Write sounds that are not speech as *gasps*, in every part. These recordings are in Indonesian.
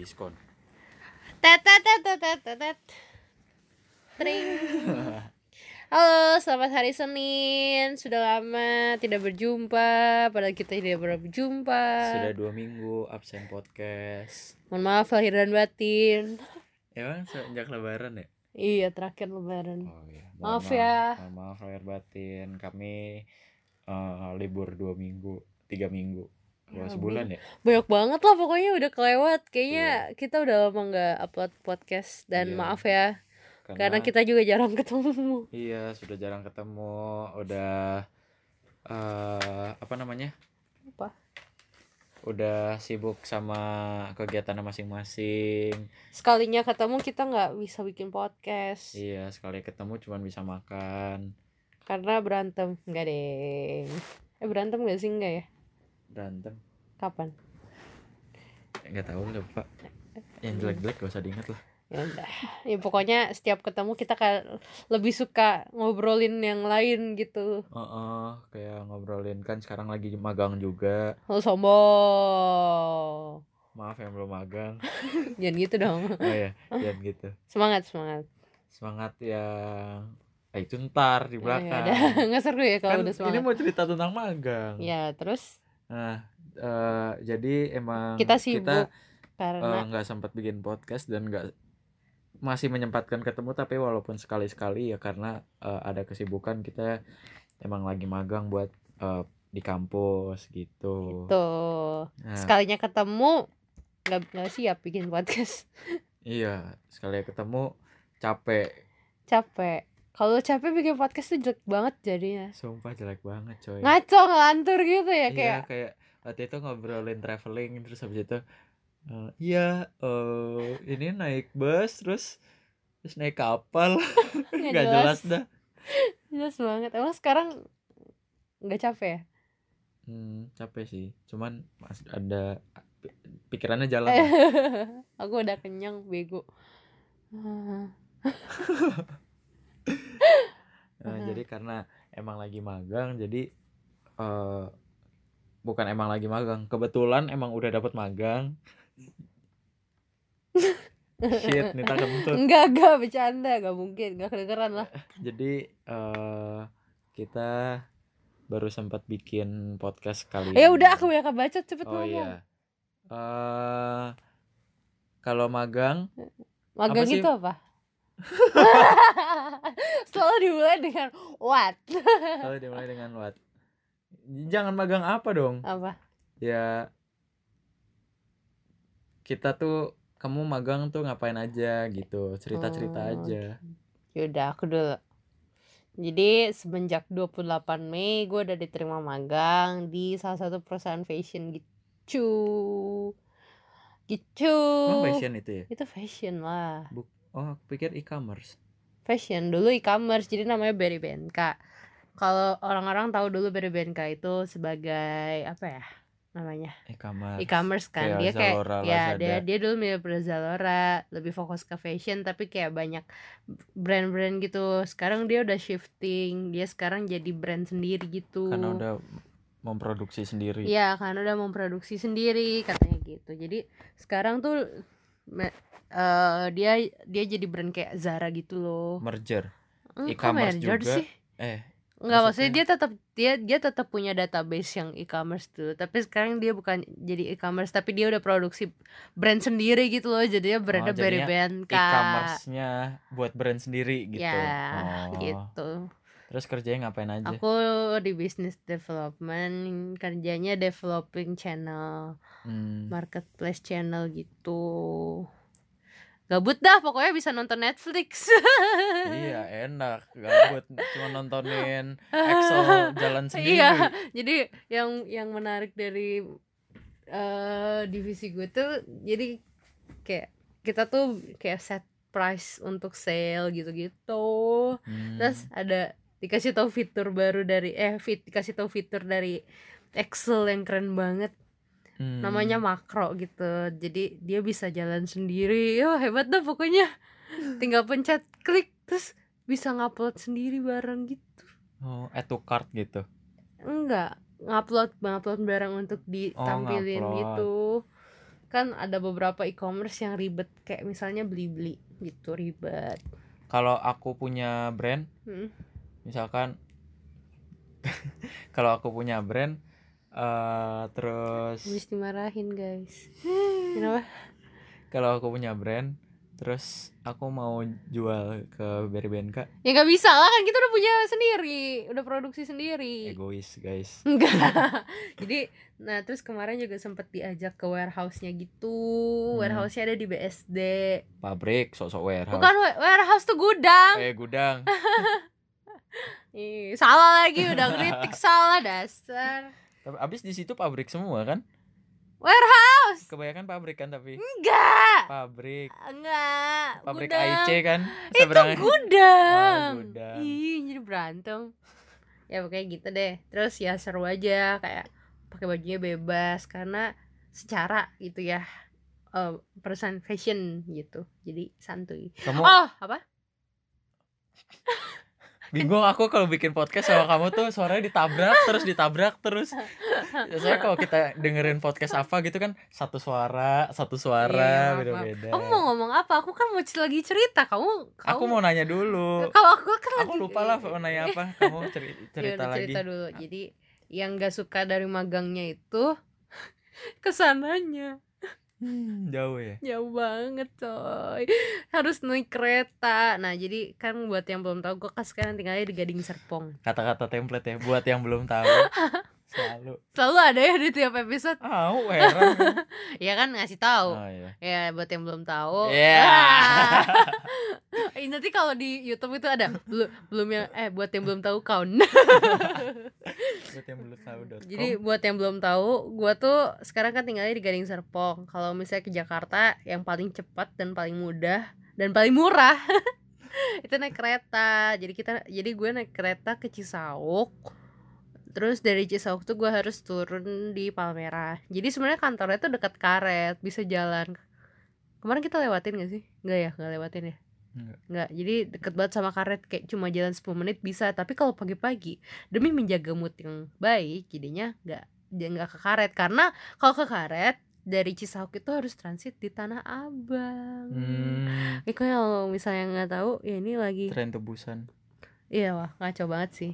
diskon. Tring. *laughs* Halo, selamat hari Senin. Sudah lama tidak berjumpa, padahal kita tidak pernah berjumpa. Sudah dua minggu absen podcast. Mohon maaf lahir dan batin. *laughs* Emang sejak lebaran ya? Iya, terakhir lebaran. Oh iya. Maaf ya. Mohon maaf lahir batin. Kami eh, libur dua minggu, tiga minggu. Ya, sebulan ya? Banyak banget lah pokoknya udah kelewat. Kayaknya kita udah lama nggak upload podcast dan Iya. maaf ya karena kita juga jarang *laughs* ketemu. Iya, sudah jarang ketemu, udah eh apa namanya? Apa? Udah sibuk sama kegiatan masing-masing. Sekalinya ketemu kita nggak bisa bikin podcast Iya, sekali ketemu cuman bisa makan, karena berantem. Enggak deh. Eh berantem gak sih enggak ya? Berantem. Kapan? Nggak tahu lupa. Yang jelek-jelek gak usah diingat lah. ya udah ya pokoknya setiap ketemu kita kayak lebih suka ngobrolin yang lain gitu Heeh, kayak ngobrolin kan sekarang lagi magang juga. lo sombong Maaf yang belum magang. *laughs* jangan gitu dong *laughs* Oh ya, jangan gitu. semangat semangat Semangat yang eh itu ntar di Ya, belakang. ya udah. *laughs* nggak seru ya kalau kan udah ini semangat mau cerita tentang magang. ya terus Nah, eh, jadi emang kita sibuk kita eh, karena nggak sempat bikin podcast dan nggak masih menyempatkan ketemu tapi walaupun sekali-sekali ya karena eh, ada kesibukan kita emang lagi magang buat eh, di kampus gitu. tuh Nah, sekalinya ketemu nggak nggak siap bikin podcast iya, sekali ketemu capek. capek kalau capek bikin podcast tuh jelek banget jadinya. Sumpah jelek banget, coy. ngaco ngelantur gitu ya Iya, kayak kayak waktu itu ngobrolin traveling terus habis itu eh, iya eh ini naik bus terus terus naik kapal. *laughs* Nggak nggak jelas dah. *laughs* Jelas banget. Emang sekarang nggak capek ya? Hmm, capek sih. Cuman masih ada pi- pikirannya jalan. *laughs* Aku udah kenyang bego *laughs* Nah, Mhm. jadi karena emang lagi magang jadi eh bukan emang lagi magang kebetulan emang udah dapat magang. *laughs* Shit Nita kentut enggak enggak bercanda enggak mungkin enggak kedengeran lah. *laughs* Jadi eh kita baru sempat bikin podcast kali ya udah aku banyak baca cepet oh ngomong. iya. Eh kalau magang magang Apa sih? itu apa selalu dimulai dengan what? Kalau dimulai dengan what. Jangan magang apa dong. Apa? Ya kita tuh kamu magang tuh ngapain aja gitu. Cerita cerita Oh, aja. yaudah aku dulu. Jadi semenjak 28 Mei gue udah diterima magang di salah satu perusahaan fashion gitu. Gitu. Emang fashion itu ya? Itu fashion lah. Oh aku pikir e-commerce fashion. Dulu e-commerce jadi namanya Berry BNK kalau orang-orang tahu dulu Berry BNK itu sebagai apa ya namanya? E-commerce. E-commerce kan. Kayak dia kayak Zalora, ya Lazada. dia dia dulu mirip Zalora lebih fokus ke fashion tapi kayak banyak brand-brand gitu. Sekarang dia udah shifting dia sekarang jadi brand sendiri gitu. Karena udah memproduksi sendiri. Iya, karena udah memproduksi sendiri katanya gitu. Jadi sekarang tuh me- eh, dia dia jadi brand kayak Zara gitu loh. merger Hmm, e-commerce merger juga. sih? eh Enggak, maksudnya maksudnya- dia tetap dia dia tetap punya database yang e-commerce tuh. Tapi sekarang dia bukan jadi e-commerce, tapi dia udah produksi brand sendiri gitu loh. Jadinya brandnya Oh, Berry BNK. e-commerce-nya buat brand sendiri gitu Ya, oh. gitu. Terus kerjanya ngapain aja Aku di business development, kerjanya developing channel. Hmm. marketplace channel gitu gabut dah pokoknya bisa nonton Netflix *laughs* iya enak gabut cuma nontonin Excel jalan *laughs* sendiri iya jadi yang yang menarik dari eh divisi gue tuh jadi kayak kita tuh kayak set price untuk sale gitu-gitu Hmm. terus ada dikasih tahu fitur baru dari eh fit dikasih tahu fitur dari Excel yang keren banget. Hmm. namanya makro gitu. Jadi dia bisa jalan sendiri. Ya hebat dah pokoknya. Tinggal pencet klik terus bisa ngupload sendiri barang gitu. Oh add to cart gitu? Enggak. Ngupload ngupload barang untuk ditampilin ngupload. gitu. Kan ada beberapa e-commerce yang ribet. Kayak misalnya beli-beli gitu ribet. Kalau aku punya brand Hmm. Misalkan *laughs* kalau aku punya brand eh terus habis dimarahin guys. *laughs* Kenapa? Kalau aku punya brand terus aku mau jual ke Berry BNK ya nggak bisa lah kan kita udah punya sendiri udah produksi sendiri. Egois guys. Enggak. *laughs* Jadi nah terus kemarin juga sempet diajak ke warehouse-nya gitu. Hmm. warehouse-nya ada di BSD pabrik sok-sok warehouse. Bukan wa- warehouse tuh gudang. Eh gudang Ih, salah lagi udah kritik *laughs* salah dasar tapi abis di situ pabrik semua kan warehouse kebanyakan pabrik kan tapi enggak pabrik enggak pabrik gudang. AIC kan itu seberangan gudang. Oh, gudang. Ih, jadi berantem. Ya pokoknya gitu deh. Terus ya seru aja kayak pakai bajunya bebas karena secara gitu ya eh, perusahaan fashion gitu. Jadi santuy. kamu Oh, apa? *laughs* bingung aku kalau bikin podcast sama kamu tuh suaranya ditabrak terus ditabrak terus. Saya kalau kita dengerin podcast apa gitu kan satu suara satu Iya, suara maaf, beda beda Kamu mau ngomong apa? Aku kan mau lagi cerita. Kamu, kamu aku mau nanya dulu. Kalau aku kan aku lagi lupa lah mau nanya apa. Kamu ceri- Ya *laughs* cerita udah, lagi. cerita dulu. Jadi yang gak suka dari magangnya itu *laughs* ke sananya Hmm, *laughs* jauh ya? Jauh banget coy. Harus naik kereta. Nah jadi kan buat yang belum tahu gue kan sekarang tinggalnya di Gading Serpong. Kata-kata template ya buat yang belum tahu *laughs* selalu selalu ada ya di tiap episode ah heran *laughs* ya kan ngasih tahu oh, iya. ya buat yang belum tahu Iya. *laughs* Eh, nanti kalau di YouTube itu ada belum belum yang eh buat yang belum tahu kaun *laughs* buat yang belum tahu Jadi buat yang belum tahu, gua tuh sekarang kan tinggalnya di Gading Serpong. Kalau misalnya ke Jakarta, yang paling cepat dan paling mudah dan paling murah itu naik kereta. Jadi kita, jadi gue naik kereta ke Cisauk. Terus dari Cisauk tuh gue harus turun di Palmerah. Jadi sebenarnya kantornya tuh dekat karet, bisa jalan. Kemarin kita lewatin gak sih? Enggak ya, nggak lewatin ya. Enggak. Enggak, jadi deket banget sama karet kayak cuma jalan 10 menit bisa Tapi kalau pagi-pagi demi menjaga mood yang baik jadinya nggak dia nggak ke karet karena kalau ke karet dari Cisauk itu harus transit di Tanah Abang. hmm, Eh kalau misalnya nggak tahu ya ini lagi tren tebusan iya wah ngaco banget sih.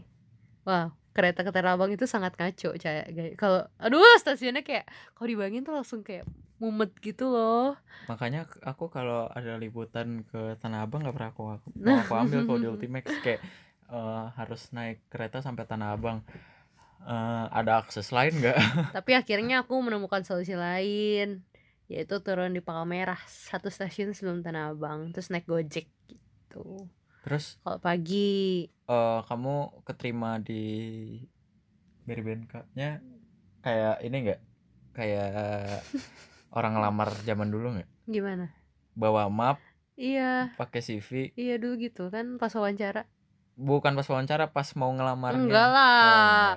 Wah kereta ke Tanah Abang itu sangat ngaco kayak kalau aduh stasiunnya kayak kalau dibayangin tuh langsung kayak mumet gitu loh. makanya aku kalau ada liputan ke Tanah Abang nggak pernah aku aku, *laughs* aku ambil kalau di Ultimax kayak eh, harus naik kereta sampai Tanah Abang Eh, ada akses lain nggak *laughs* Tapi akhirnya aku menemukan solusi lain yaitu turun di Palmerah satu stasiun sebelum Tanah Abang terus naik Gojek gitu. Terus Kalau pagi eh, kamu keterima di Berry nya kayak ini nggak kayak *laughs* orang ngelamar zaman dulu nggak gimana? bawa map Iya, pakai CV iya dulu gitu kan pas wawancara. bukan pas wawancara pas mau ngelamarnya Enggak Oh, lah. enggak.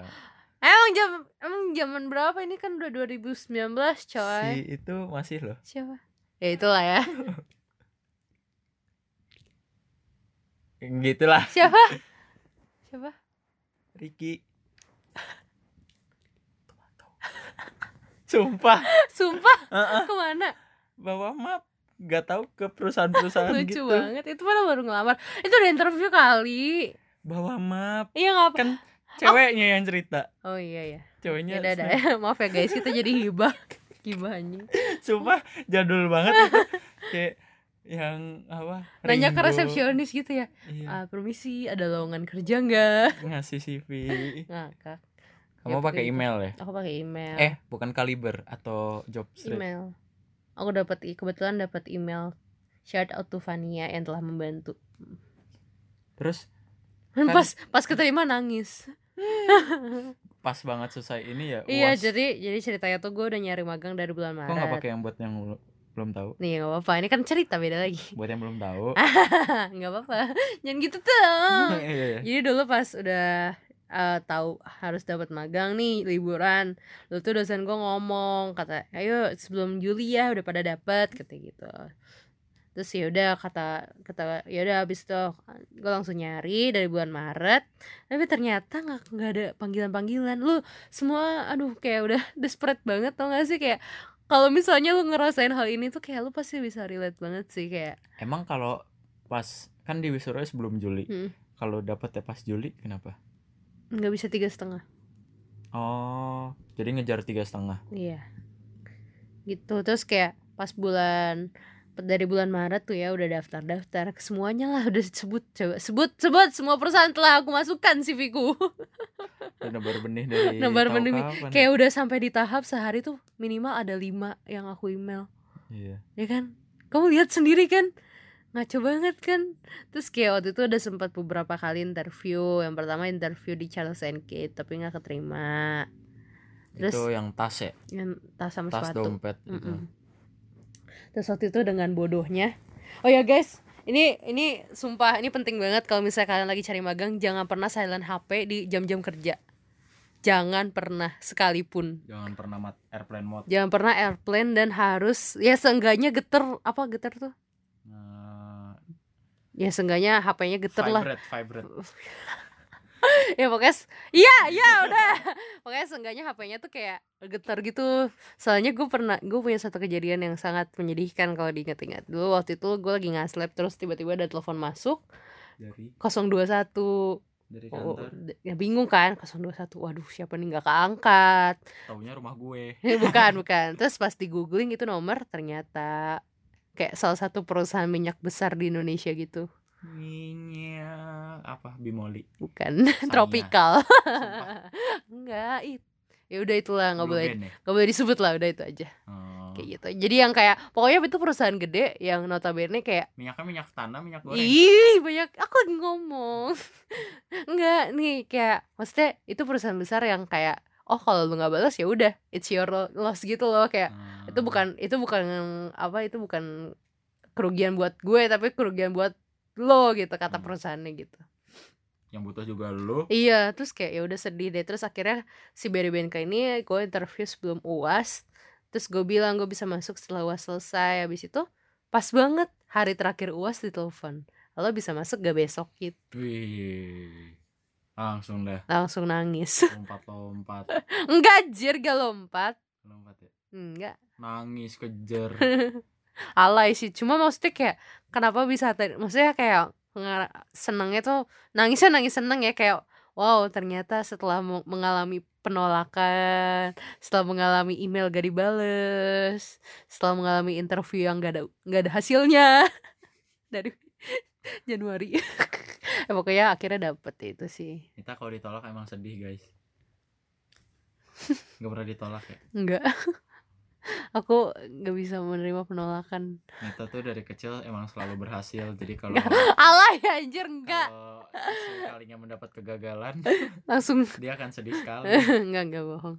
Emang jam emang zaman berapa ini kan udah 2019 coy. si itu masih loh Siapa? Ya itulah ya. *laughs* gitulah Siapa? Siapa? Ricky Sumpah Sumpah Heeh, ke mana? bawa map nggak tahu ke perusahaan-perusahaan Lucu gitu banget. Itu mana baru ngelamar. Itu udah interview kali. bawa map Iya nggak kan ceweknya yang cerita Oh iya ya. cowoknya Ya ya. Maaf ya guys, kita jadi hibah. Hibah anjing. sumpah jadul banget itu. *laughs* kayak yang apa Nanya ke resepsionis gitu ya. iya, Ah, permisi, ada lowongan kerja nggak? *laughs* ngasih CV Ngakak. kamu Ya, pakai email ya Aku pakai email. eh bukan kaliber atau job street email. Aku dapat kebetulan dapat email shout out to Vania yang telah membantu. terus Kan- pas pas keterima nangis. *laughs* pas banget selesai ini ya Iya, UAS. jadi jadi ceritanya tuh gue udah nyari magang dari bulan kok nggak Maret. pakai yang buat yang belum- tahu Nih nggak apa-apa, ini kan cerita beda lagi. buat yang belum tahu *laughs* nggak apa-apa, jangan gitu tuh. *laughs* Iya, iya. Jadi dulu pas udah eh, tahu harus dapat magang nih liburan, lu tuh dosen gue ngomong kata, ayo sebelum Juli ya udah pada dapet kata gitu. Terus ya udah kata kata ya udah habis itu gue langsung nyari dari bulan Maret, tapi ternyata nggak nggak ada panggilan panggilan. Lu semua aduh kayak udah *laughs* desperate banget tau gak sih kayak kalau misalnya lu ngerasain hal ini tuh kayak lu pasti bisa relate banget sih kayak Emang kalau pas kan di wisuda sebelum Juli. Hmm. Kalau dapetnya pas Juli kenapa? nggak bisa tiga setengah Oh, jadi ngejar tiga setengah. iya gitu terus kayak pas bulan dari bulan Maret tuh ya udah daftar daftar semuanya lah udah sebut coba sebut sebut semua perusahaan telah aku masukkan CV-ku *laughs* nebar benih dari tahu benih. kapan ya? kayak udah sampai di tahap sehari tuh minimal ada lima yang aku email Iya. ya kan kamu lihat sendiri kan ngaco banget kan terus kayak waktu itu ada sempat beberapa kali interview yang pertama interview di Charles and Kate tapi nggak keterima Terus- itu yang tas ya, yang tas sama tas sepatu dompet gitu. Mm-mm. Terus waktu itu dengan bodohnya. Oh ya guys. Ini ini sumpah ini penting banget kalau misalnya kalian lagi cari magang jangan pernah silent HP di jam-jam kerja. Jangan pernah sekalipun. Jangan pernah mat airplane mode. jangan pernah airplane dan harus ya seenggaknya geter apa geter tuh? Nah, ya seenggaknya HP-nya geter lah. Vibrate, vibrate. *laughs* *laughs* ya pokoknya iya iya udah. *laughs* Pokoknya seenggaknya HP-nya tuh kayak getar gitu. Soalnya gue pernah gue punya satu kejadian yang sangat menyedihkan kalau diingat-ingat. Dulu waktu itu gue lagi nge-slap terus tiba-tiba ada telepon masuk. Dari? 021 dari oh, kantor. d- ya bingung kan? 021 waduh siapa nih nggak keangkat? Taunya rumah gue. *laughs* bukan bukan. Terus pas di googling itu nomor ternyata kayak salah satu perusahaan minyak besar di Indonesia gitu Minyak apa? Bimoli. bukan Sanya. *laughs* tropical *laughs* enggak it ya udah itulah nggak boleh ya? nggak boleh disebut lah udah itu aja Oh. kayak gitu jadi yang kayak pokoknya itu perusahaan gede yang notabene kayak Minyaknya minyak tanah, minyak goreng. ih banyak aku lagi ngomong *laughs* enggak nih kayak maksudnya itu perusahaan besar yang kayak oh kalau lu nggak balas ya udah it's your loss gitu loh kayak Hmm. itu bukan itu bukan apa itu bukan kerugian buat gue tapi kerugian buat lo gitu kata Hmm. perusahaannya gitu yang butuh juga lu. Iya, terus kayak ya udah sedih deh. Terus akhirnya si Barry BNK ini gue interview sebelum UAS. Terus gue bilang gue bisa masuk setelah UAS selesai. Habis itu pas banget hari terakhir UAS ditelepon. Lo bisa masuk gak besok gitu. Wih. Langsung dah Langsung nangis. *laughs* lompat-lompat. Enggak jir gak lompat. Lompat ya. Enggak. Nangis kejar. *laughs* Alay sih. Cuma maksudnya kayak kenapa bisa maksudnya kayak senengnya tuh nangisnya nangis seneng ya kayak wow ternyata setelah mengalami penolakan setelah mengalami email gak dibales setelah mengalami interview yang gak ada gak ada hasilnya *laughs* dari Januari ya, *laughs* pokoknya akhirnya dapet itu sih Kita kalau ditolak emang sedih guys. *laughs* Gak pernah ditolak ya. enggak aku nggak bisa menerima penolakan. Nita tuh dari kecil emang selalu berhasil. Jadi kalau alay anjir enggak sekalinya mendapat kegagalan, langsung. dia akan sedih sekali. *laughs* enggak enggak bohong.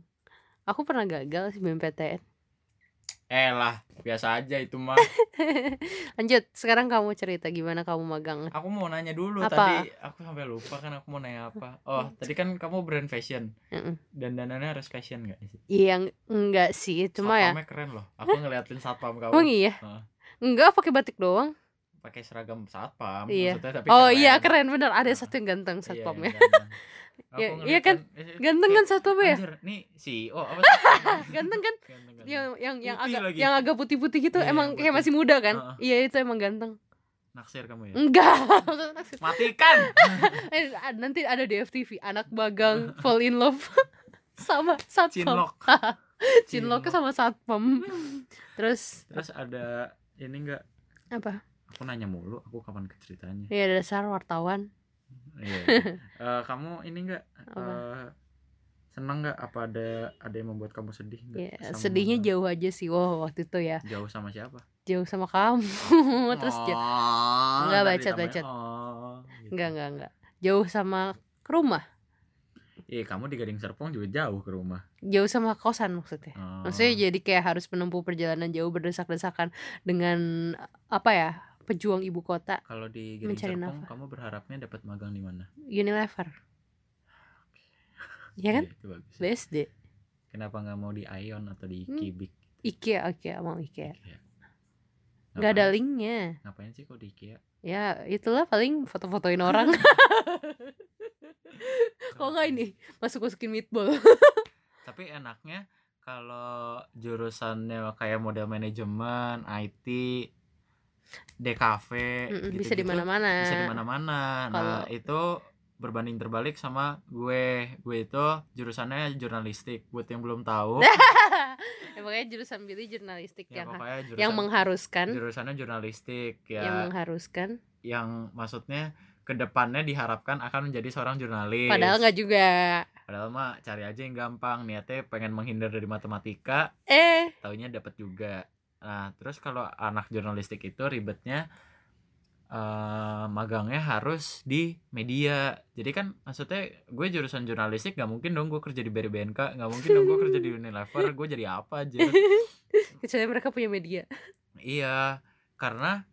Aku pernah gagal sih BMPTN Eh lah, biasa aja itu mah. *laughs* lanjut sekarang kamu cerita gimana kamu magang Aku mau nanya dulu Apa? tadi. Aku sampai lupa kan aku mau nanya apa. Oh, *laughs* tadi kan kamu brand fashion. Dan dananya harus fashion gak sih? iya eng- enggak sih cuma ya Satpamnya keren loh. Aku ngeliatin satpam *laughs* kamu. emang iya Heeh. enggak pakai batik doang pakai seragam satpam Iya. maksudnya tapi oh keren. iya keren bener ada satu yang ganteng Iya, satpamnya yang ganteng. *laughs* Aku Iya, iya kan? eh, ganteng kan kayak, satpamnya ya anjir, nih CEO apa *laughs* ganteng kan Ganteng, ganteng. yang yang yang Putih agak lagi. yang agak putih-putih gitu Iya, emang yang kayak putih. masih muda kan Heeh. iya itu emang ganteng naksir kamu ya enggak *laughs* matikan Eh, nanti ada di FTV anak bagang fall in love sama satpam cinlok cinlok sama satpam terus terus ada ini enggak apa aku nanya mulu aku kapan ke ceritanya ya dasar wartawan. Iya. *laughs* Eh, kamu ini enggak Apa? eh, seneng nggak? Apa ada ada yang membuat kamu sedih nggak? Ya sama- sedihnya jauh aja sih wow waktu itu ya. Jauh sama siapa? Jauh sama kamu. *laughs* Terus jauh. Oh, Enggak, ntar bacot, ditambahin, bacot. oh, gitu. enggak enggak enggak jauh sama ke rumah. Iya, kamu di Gading Serpong juga jauh ke rumah. jauh sama kosan maksudnya. Oh. maksudnya jadi kayak harus menempuh perjalanan jauh berdesak-desakan dengan apa ya pejuang ibu kota kalau di mencari Serpong, kamu berharapnya dapat magang di mana? Unilever ya kan bagus. BSD Kenapa nggak mau di Ion atau di Hmm. Kibik? IKEA IKEA mau IKEA Iya. nggak ada Ngapain- linknya Ngapain sih kok di IKEA? ya itulah paling foto-fotoin orang *laughs* *laughs* kok nggak ini masuk masukin meatball *laughs* Tapi enaknya kalau jurusannya kayak model manajemen IT DKV Mm-mm, bisa gitu-gitu, di mana-mana. Bisa di mana-mana. Nah itu berbanding terbalik sama gue. Gue itu jurusannya jurnalistik. Buat yang belum tahu. *laughs* Ya, pokoknya jurusan Billy jurnalistik ya yang jurusan, yang mengharuskan. jurusannya jurnalistik ya. Yang mengharuskan. Yang maksudnya ke depannya diharapkan akan menjadi seorang jurnalis. Padahal nggak juga. Padahal mah cari aja yang gampang. Niatnya pengen menghindar dari matematika. Eh. Taunya dapat juga nah terus kalau anak jurnalistik itu ribetnya eh, magangnya harus di media. Jadi kan maksudnya gue jurusan jurnalistik gak mungkin dong gue kerja di BRBNK nggak mungkin dong gue kerja di Unilever gue jadi apa aja? *laughs* Kecuali mereka punya media. Iya karena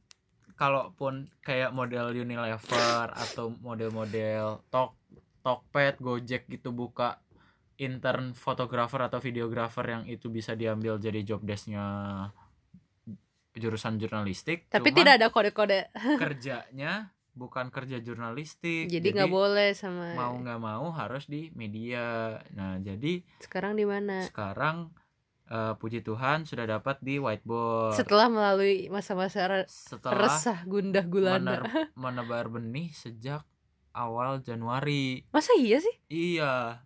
kalaupun kayak model Unilever atau model-model Tok Tokped Gojek gitu buka intern fotografer atau videografer yang itu bisa diambil jadi job desknya jurusan jurnalistik tapi tidak ada kode-kode *laughs* kerjanya bukan kerja jurnalistik jadi nggak boleh sama mau nggak mau harus di media nah jadi sekarang di mana sekarang eh, puji Tuhan sudah dapat di whiteboard setelah melalui masa-masa re- setelah resah gundah gulana mener- *laughs* menebar benih sejak awal Januari. masa iya sih Iya.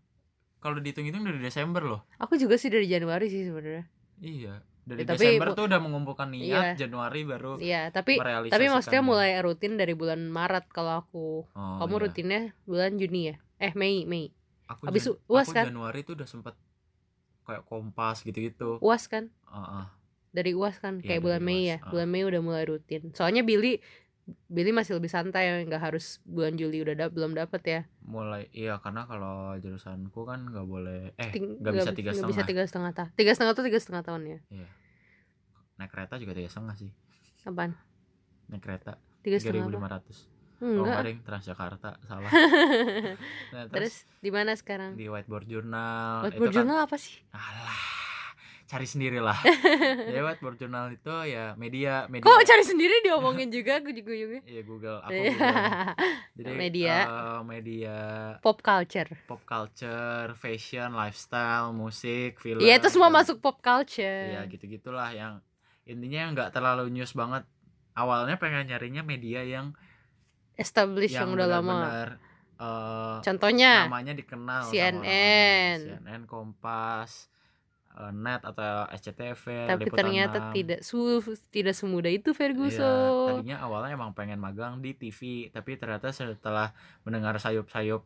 Kalau dihitung-hitung dari Desember loh. aku juga sih dari Januari sih sebenarnya Iya. Dari Ya, tapi Desember tuh udah mengumpulkan niat, Iya. Januari baru iya tapi tapi maksudnya mulai rutin dari bulan Maret kalau aku Oh, kamu iya. rutinnya bulan Juni ya eh Mei Mei Aku habis Jan- UAS aku kan? Januari tuh udah sempet kayak kompas gitu-gitu. uas kan Heeh. dari uas kan Iya, kayak bulan Mei UAS, ya ah. bulan Mei udah mulai rutin soalnya Billy Billy masih lebih santai nggak harus bulan Juli udah da- belum dapet ya mulai iya karena kalau jurusanku kan nggak boleh eh nggak bisa tiga setengah bisa tiga setengah tahun tiga setengah tuh tiga setengah tahun ya iya naik kereta juga tiga setengah sih. Apaan? Naik kereta. Tiga ribu lima ratus. Oh enggak nggak ding Transjakarta salah. *laughs* Nah, terus di mana sekarang? di whiteboard journal. Whiteboard itu kan journal apa sih? Alah cari sendiri lah *laughs* ya whiteboard journal itu ya media media. Kok cari sendiri diomongin juga gue juga Iya Google aku Iya. Google. *laughs* Jadi Media. eh, media. Pop culture. Pop culture fashion lifestyle musik film. Iya itu semua dan- masuk pop culture. Iya gitu gitulah yang intinya nggak terlalu news banget awalnya pengen nyarinya media yang established yang, yang udah lama eh, contohnya namanya dikenal sama CNN. orang-orang. CNN Kompas eh, Net atau SCTV tapi Liputan ternyata 6. tidak su tidak semudah itu Ferguson tadinya awalnya emang pengen magang di TV, tapi ternyata setelah mendengar sayup-sayup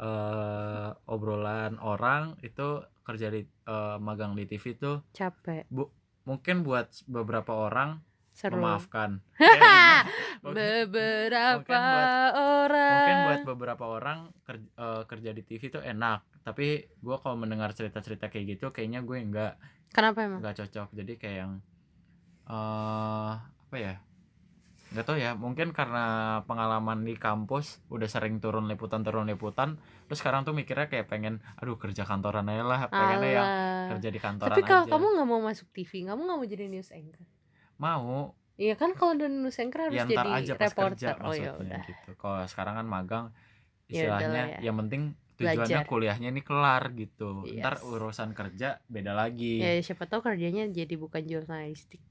eh, obrolan orang itu kerja di eh, magang di TV tuh capek mungkin buat beberapa orang seru memaafkan. *laughs* Ya, mungkin, beberapa mungkin buat- orang mungkin buat beberapa orang kerja, kerja di TV tuh enak, tapi gue kalau mendengar cerita-cerita kayak gitu, kayaknya gue nggak kenapa emang nggak cocok. Jadi kayak yang eh apa ya? Nggak tahu ya mungkin karena pengalaman di kampus udah sering turun liputan turun liputan terus sekarang tuh mikirnya kayak pengen aduh kerja kantoran aja lah pengennya yang Alah. kerja di kantoran tapi kalau aja. kamu nggak mau masuk TV kamu nggak mau jadi news anchor? Mau. Iya kan kalau udah news anchor harus ya jadi aja pas reporter. Kerja oh ya udah. gitu. Kalau sekarang kan magang Ya istilahnya ya. yang penting tujuannya Belajar. kuliahnya ini kelar gitu. Yes. ntar urusan kerja beda lagi. Ya siapa tahu kerjanya jadi bukan jurnalistik.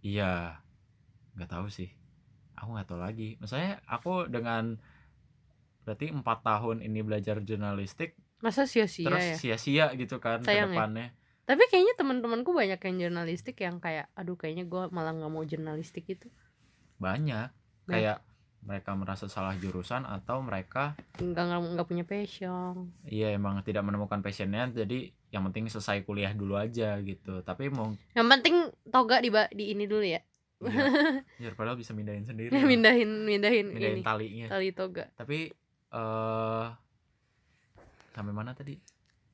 Iya. Nggak tahu sih aku nggak tahu lagi. Misalnya aku dengan berarti empat tahun ini belajar jurnalistik masa sia-sia terus ya? sia-sia gitu kan ke Sayang ya. depannya. Tapi kayaknya teman-temanku banyak yang jurnalistik yang kayak aduh kayaknya gue malah nggak mau jurnalistik itu banyak. Kayak mereka merasa salah jurusan atau mereka nggak nggak punya passion. Iya emang tidak menemukan passionnya jadi yang penting selesai kuliah dulu aja gitu. Tapi mau yang penting toga di di ini dulu ya *laughs* ya, ya padahal bisa mindahin sendiri mindahin mindahin, mindahin ini talinya. tali toga. Tapi eh sampai mana tadi?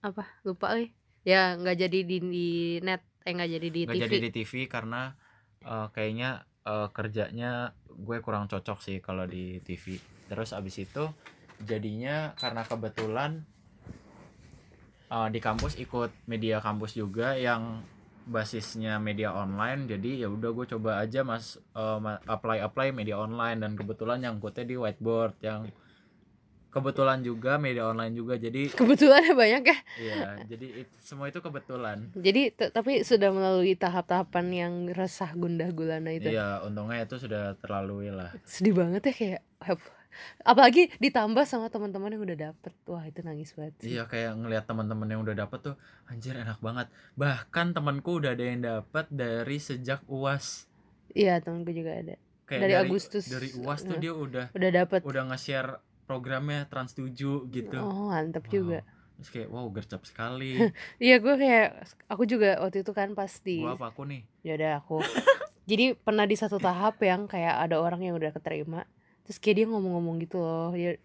Apa? Lupa nih ya nggak jadi di, di net eh nggak jadi di nggak TV jadi di TV karena eh, kayaknya eh, kerjanya gue kurang cocok sih kalau di TV terus abis itu jadinya karena kebetulan eh, di kampus ikut media kampus juga yang basisnya media online jadi ya udah gue coba aja mas ma- apply apply media online dan kebetulan yang nyangkutnya di whiteboard yang kebetulan juga media online juga jadi *laughs* kebetulan banyak ya? Iya jadi it- semua itu kebetulan. Jadi tapi sudah melalui tahap-tahapan yang resah gundah gulana itu? Iya untungnya itu sudah terlalui lah. Sedih banget ya kayak apalagi ditambah sama teman-teman yang udah dapet. Wah itu nangis banget sih. iya kayak ngelihat teman-teman yang udah dapet tuh anjir enak banget. Bahkan temanku udah ada yang dapet dari sejak uas iya temanku juga ada. Kayak Dari Agustus. dari uas tuh Nah. dia udah udah dapet. udah nge-share programnya Trans 7 gitu. Oh mantep Wow. juga. Terus kayak wow gercep sekali. *laughs* Iya gue kayak aku juga waktu itu kan pas di gua apa aku nih? Ya udah aku. Jadi pernah di satu tahap yang kayak ada orang yang udah keterima terus kayak dia ngomong-ngomong gitu loh dia,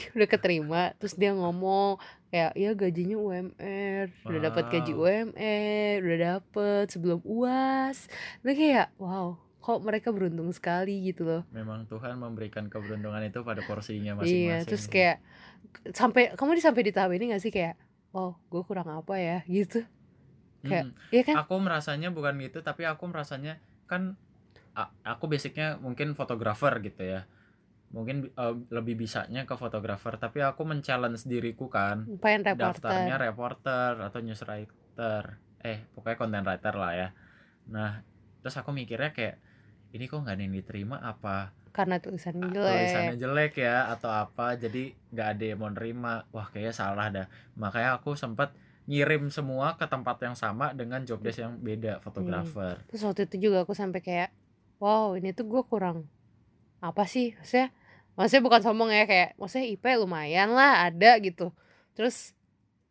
dia udah keterima terus dia ngomong kayak ya gajinya UMR udah dapat gaji Wow. UMR udah dapet sebelum uas nah kayak wow kok mereka beruntung sekali gitu loh. Memang Tuhan memberikan keberuntungan itu pada porsinya iya masing-masing terus kayak sampai kamu di sampai di tahap ini gak sih kayak oh gue kurang apa ya? Gitu. Kayak Mm-mm. iya kan? Aku merasanya bukan gitu tapi aku merasanya kan aku basicnya mungkin fotografer gitu ya. Mungkin eh, lebih bisanya ke fotografer tapi aku men-challenge diriku kan. Pengen daftarnya reporter reporter atau news writer. Eh pokoknya content writer lah ya. Nah terus aku mikirnya kayak ini kok nggak ada yang diterima? Apa? Karena tulisannya Ah, jelek. tulisannya jelek ya atau apa? Jadi nggak ada yang mau nerima. Wah kayaknya salah dah. Makanya aku sempat ngirim semua ke tempat yang sama dengan job desk yang beda fotografer. Terus waktu itu juga aku sampai kayak wow ini tuh gue kurang apa sih? Maksudnya maksudnya bukan sombong ya kayak maksudnya IP lumayan lah ada gitu. Terus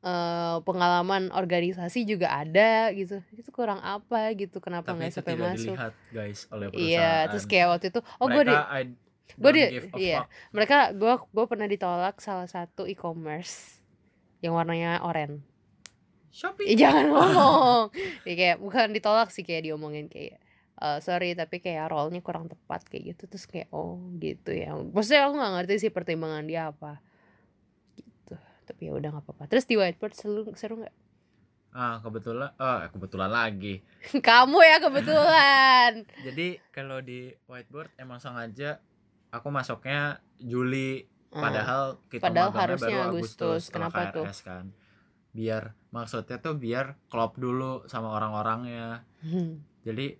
eh, pengalaman organisasi juga ada gitu. Itu kurang apa gitu kenapa nggak sampai tidak masuk? dilihat guys oleh perusahaan. iya terus kayak waktu itu oh gue di don't di- iya. fuck. mereka gue gue pernah ditolak salah satu e-commerce yang warnanya oranye. Shopee. Ih, jangan *laughs* ngomong. Ya, kayak bukan ditolak sih kayak diomongin kayak "Eh, sorry tapi kayak role-nya kurang tepat kayak gitu. Terus kayak oh gitu ya. Maksudnya aku nggak ngerti sih pertimbangan dia apa. Gitu. Tapi ya udah nggak apa-apa. Terus di whiteboard seru seru nggak? Ah kebetulan ah kebetulan lagi. *laughs* Kamu ya kebetulan. *laughs* Jadi kalau di whiteboard emang sengaja aku masuknya Juli Ah, padahal kita Padahal harusnya baru Agustus. setelah Kenapa tuh? KRS kan. Biar maksudnya tuh biar klop dulu sama orang-orangnya. Hmm. jadi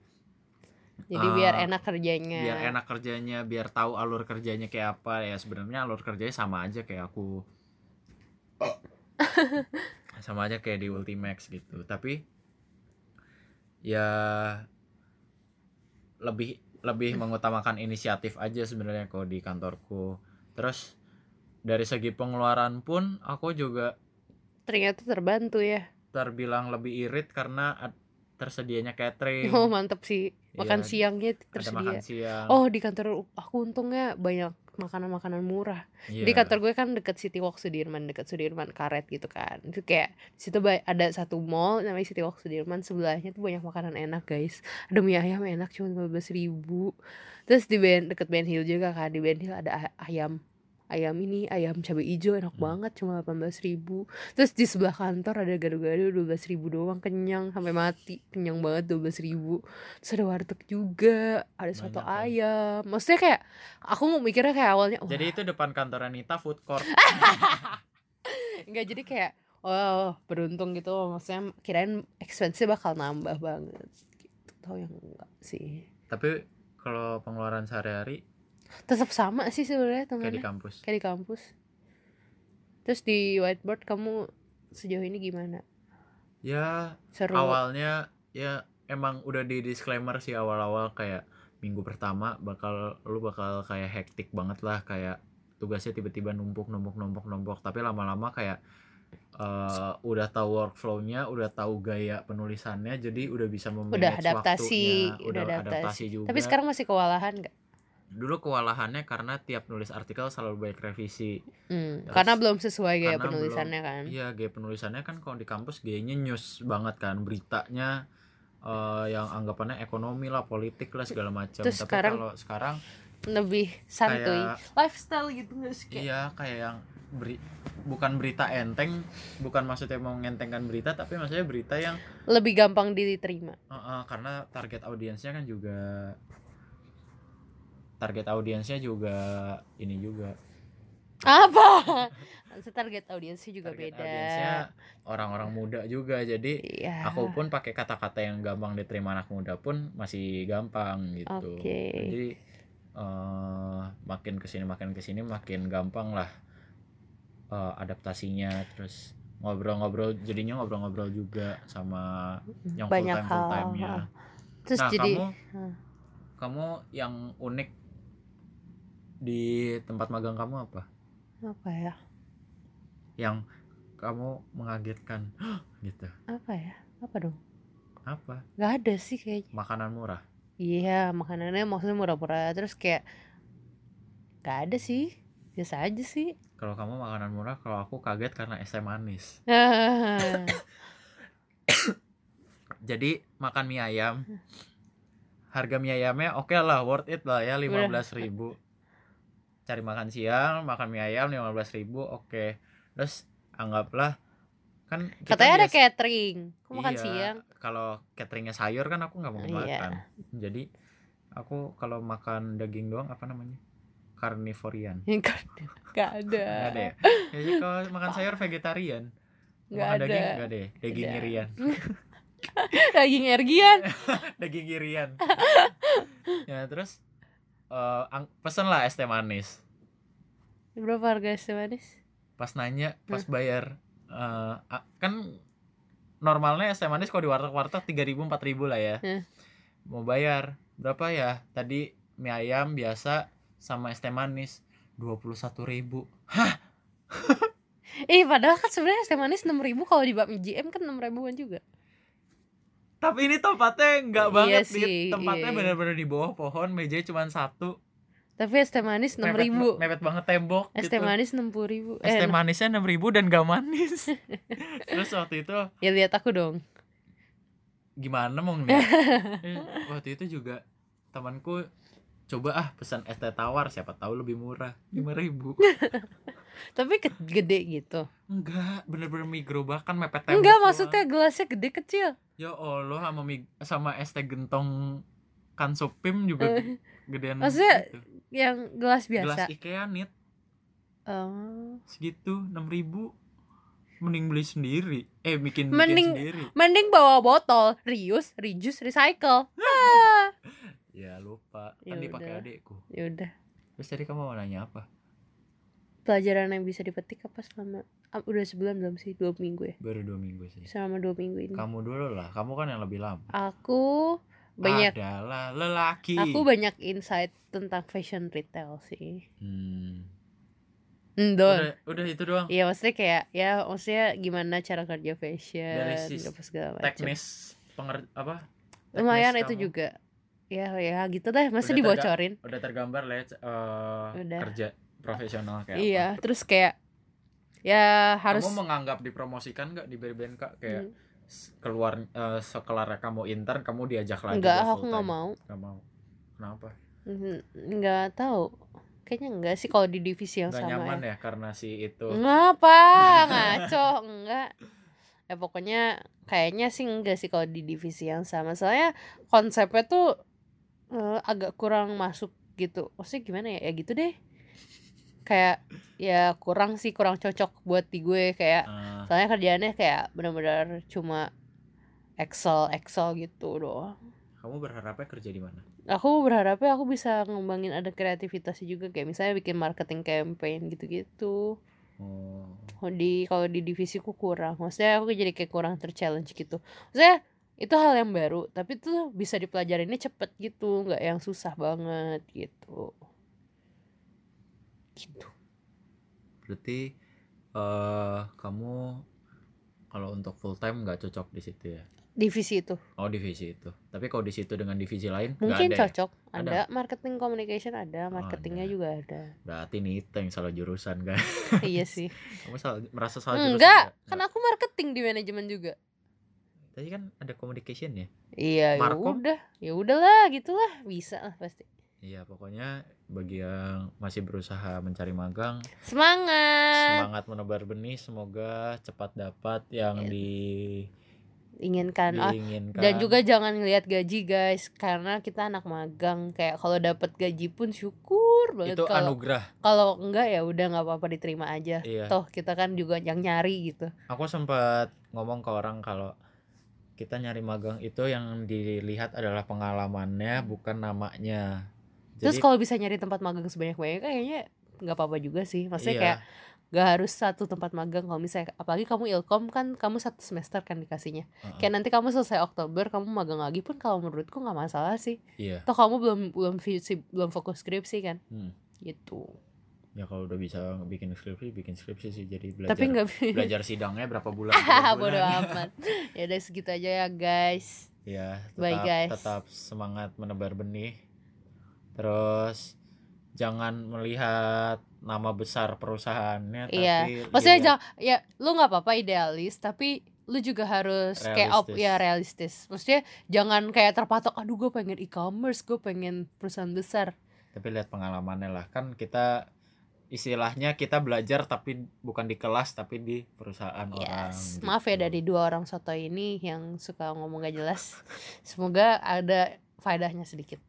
jadi Ah, biar enak kerjanya. biar enak kerjanya biar tahu alur kerjanya kayak apa. Ya sebenarnya alur kerjanya sama aja kayak aku. *laughs* Sama aja kayak di Ultimax gitu. Tapi ya lebih lebih mengutamakan inisiatif aja sebenarnya kalau di kantorku. Terus dari segi pengeluaran pun aku juga ternyata terbantu ya. terbilang lebih irit karena tersedianya catering. Oh mantep sih. Makan Iya, siangnya ada tersedia. makan siang. Oh di kantor aku untungnya banyak makanan-makanan murah. Iya. Jadi kantor gue kan deket City Walk Sudirman, deket Sudirman Karet gitu kan. Itu kayak di situ ada satu mall namanya City Walk Sudirman, sebelahnya tuh banyak makanan enak guys. Ada mie ayam enak cuma lima belas ribu. Terus di Ben deket Ben Hill juga kan, di Ben Hill ada ayam ayam ini ayam cabai hijau enak Hmm. banget cuma delapan belas ribu. Terus di sebelah kantor ada gado-gado dua belas ribu doang kenyang sampai mati. Kenyang banget dua belas ribu. Terus ada warteg juga ada soto Banyak ya. ayam. Maksudnya kayak aku mau mikirnya kayak awalnya "Wah, Jadi itu depan kantor Anita food court. *laughs* Enggak jadi kayak wow beruntung gitu. Maksudnya kirain expense bakal nambah banget. Gitu. Tau yang enggak sih. Tapi kalau pengeluaran sehari-hari tetap sama sih sebenarnya kayak di kampus. kayak di kampus terus di whiteboard kamu sejauh ini gimana Ya seru awalnya ya emang udah di disclaimer sih awal-awal kayak minggu pertama bakal lu bakal kayak hektik banget lah kayak tugasnya tiba-tiba numpuk numpuk numpuk numpuk tapi lama-lama kayak eh, udah tahu workflow-nya, udah tahu gaya penulisannya, jadi udah bisa memanage Udah adaptasi, waktunya, udah udah adaptasi. adaptasi juga. tapi sekarang masih kewalahan nggak dulu kewalahannya karena tiap nulis artikel selalu banyak revisi. hmm, Terus- karena belum sesuai gaya penulisannya kan Iya, gaya penulisannya kan kalau di kampus gayanya news banget kan, beritanya eh, yang anggapannya ekonomi lah, politik lah segala macam. Tapi sekarang kalau sekarang lebih santuy kayak lifestyle gitu nggak sih iya kayak yang beri, bukan berita enteng, bukan maksudnya mau ngentengkan berita, tapi maksudnya berita yang lebih gampang diterima eh, eh, karena target audiensnya kan juga target audiensnya juga ini juga. Apa? *laughs* Target audiensnya juga Target beda. audiensnya orang-orang muda juga jadi iya. aku pun pakai kata-kata yang gampang diterima anak muda pun masih gampang gitu. Oke. jadi eh, makin ke sini makin ke sini makin gampang lah eh, adaptasinya. Terus ngobrol-ngobrol jadinya ngobrol-ngobrol juga sama yang full time full time-nya. terus nah jadi kamu kamu yang unik di tempat magang kamu apa? Apa ya? Yang kamu mengagetkan. *gasps* Gitu. Apa ya? Apa dong? Apa? Nggak ada sih kayaknya. Makanan murah? Iya makanannya maksudnya murah-murah. Terus kayak nggak ada sih. Biasa aja sih. Kalau kamu makanan murah kalau aku kaget karena es teh manis. *laughs* *coughs* Jadi makan mie ayam. Harga mie ayamnya oke lah worth it lah ya lima belas ribu cari makan siang makan mie ayam lima belas ribu oke. Terus anggaplah kan kita katanya ada biasa- catering. Kok makan Iya, siang. kalau cateringnya sayur kan aku nggak mau Iya. makan. Jadi aku kalau makan daging doang apa namanya? Karnivorian. *laughs* Nggak ada. Nggak ada ada ya jadi kalau makan sayur vegetarian. Nggak ada. daging nggak deh daging Ada. irian. *laughs* Daging ergian. *laughs* Daging irian. Ya terus eh ang- pesen lah es teh manis. Berapa harga es teh manis? Pas nanya pas bayar eh, a- kan normalnya es teh manis kalau di warteg-warteg tiga ribu empat ribu lah ya. Hmm. mau bayar berapa ya? Tadi mie ayam biasa sama es teh manis dua puluh satu ribu. Eh *laughs* padahal kan sebenarnya es teh manis enam ribu kalau di bakmi GM kan enam ribuan juga tapi ini tempatnya nggak Iya banget sih, Dit. tempatnya iya. benar-benar di bawah pohon mejanya cuma satu. Tapi es teh manis enam ribu. mepet banget tembok es gitu. teh manis enam puluh ribu. Es teh eh, manisnya enam ribu dan gak manis. *laughs* Terus waktu itu ya lihat aku dong. Gimana mau nih Eh, waktu itu juga temanku coba ah pesan es teh tawar siapa tahu lebih murah lima ribu. *laughs* Tapi gede gitu. Enggak bener-bener mie gerobakan mepet tembok enggak maksudnya gelasnya gede kecil. Ya allah sama sama es teh gentong kan supim juga Eh, gedean maksudnya gitu. yang gelas gelas biasa? Ikea nit. Oh. segitu enam ribu. Mending beli sendiri. Eh bikin Mending- bikin sendiri. mending bawa botol reuse reduce recycle. Ya lupa. Kan dipakai udah. adekku ya udah. Terus tadi kamu mau nanya apa? Pelajaran yang bisa dipetik apa selama ah, udah sebulan belum sih? Dua minggu ya? Baru dua minggu sih. Selama dua minggu ini. Kamu dulu lah. Kamu kan yang lebih lama. Aku banyak adalah lelaki. Aku banyak insight tentang fashion retail sih. Hmm. Udah udah itu doang? Iya maksudnya kayak ya maksudnya gimana cara kerja fashion Dari sis- segala macam. teknis penger apa? Lumayan itu juga. Ya ya gitu deh, masa Udah dibocorin. udah tergambar lah Udah. kerja profesional kayak Iya, apa terus kayak ya harus kamu menganggap dipromosikan nggak di BNK kayak Hmm, keluar eh, sekelar kamu intern kamu diajak lagi enggak buat aku nggak mau. nggak mau kenapa Hmm, Enggak tahu. Kayaknya enggak sih kalau di divisi yang nggak sama nyaman ya. ya karena si itu Ngapa? *laughs* Ngaco, enggak. Ya pokoknya kayaknya sih enggak sih kalau di divisi yang sama. Soalnya konsepnya tuh eh, agak kurang masuk gitu. Maksudnya gimana ya? Ya gitu deh. Kayak ya kurang sih kurang cocok buat di gue kayak eh, soalnya kerjaannya kayak benar-benar cuma Excel Excel gitu doang. kamu berharapnya kerja di mana Aku berharapnya aku bisa ngembangin ada kreativitasnya juga kayak misalnya bikin marketing campaign gitu-gitu. oh Oh, di kalau di divisiku kurang maksudnya aku jadi kayak kurang terchallenge gitu maksudnya itu hal yang baru tapi tuh bisa dipelajarinnya cepet gitu nggak yang susah banget gitu. Gitu. Berarti eh kamu kalau untuk full time nggak cocok di situ ya? Divisi itu. Oh divisi itu. Tapi kalau di situ dengan divisi lain mungkin ada ya? cocok. Ada. marketing communication ada. Ada. marketingnya juga ada. Berarti Nita yang salah jurusan kan iya sih. *laughs* Kamu salah merasa salah jurusan enggak nggak? kan aku marketing di manajemen juga tadi kan ada communication ya? Iya ya udah ya udahlah gitulah bisa lah pasti. Iya pokoknya bagi yang masih berusaha mencari magang semangat! semangat menebar benih semoga cepat dapat yang Iya. di inginkan ah diinginkan. dan juga jangan ngelihat gaji guys karena kita anak magang. Kayak kalau dapat gaji pun syukur banget itu kalau anugerah. kalau enggak ya udah nggak apa-apa diterima aja. Iya. toh kita kan juga yang nyari gitu. Aku sempat ngomong ke orang kalau kita nyari magang itu yang dilihat adalah pengalamannya bukan namanya. Terus jadi kalau bisa nyari tempat magang sebanyak banyaknya kayaknya nggak apa-apa juga sih. Maksudnya iya, kayak gak harus satu tempat magang. Kalau misalnya apalagi kamu ilkom kan kamu satu semester kan dikasihnya. Heeh. kayak nanti kamu selesai Oktober kamu magang lagi pun kalau menurutku nggak masalah sih. Toh kamu belum belum belum fokus skripsi kan. Hmm. gitu ya kalau udah bisa bikin skripsi bikin skripsi sih. Jadi belajar tapi nggak belajar sidangnya berapa bulan *laughs* berapa bodo bulan. amat. Ya udah segitu aja ya guys. Ya tetap Bye, guys. tetap semangat menebar benih. Terus jangan melihat nama besar perusahaannya Iya. tapi maksudnya jangan ya lu nggak apa-apa idealis tapi lu juga harus kayak op ya realistis. Maksudnya jangan kayak terpatok aduh gue pengen e-commerce gue pengen perusahaan besar. Tapi lihat pengalamannya lah. Kan kita istilahnya kita belajar tapi bukan di kelas tapi di perusahaan orang yes. gitu. maaf ya dari dua orang soto ini yang suka ngomong gak jelas. Semoga ada faedahnya sedikit.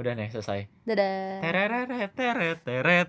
Udah nih selesai. Dadah. Teret teret teret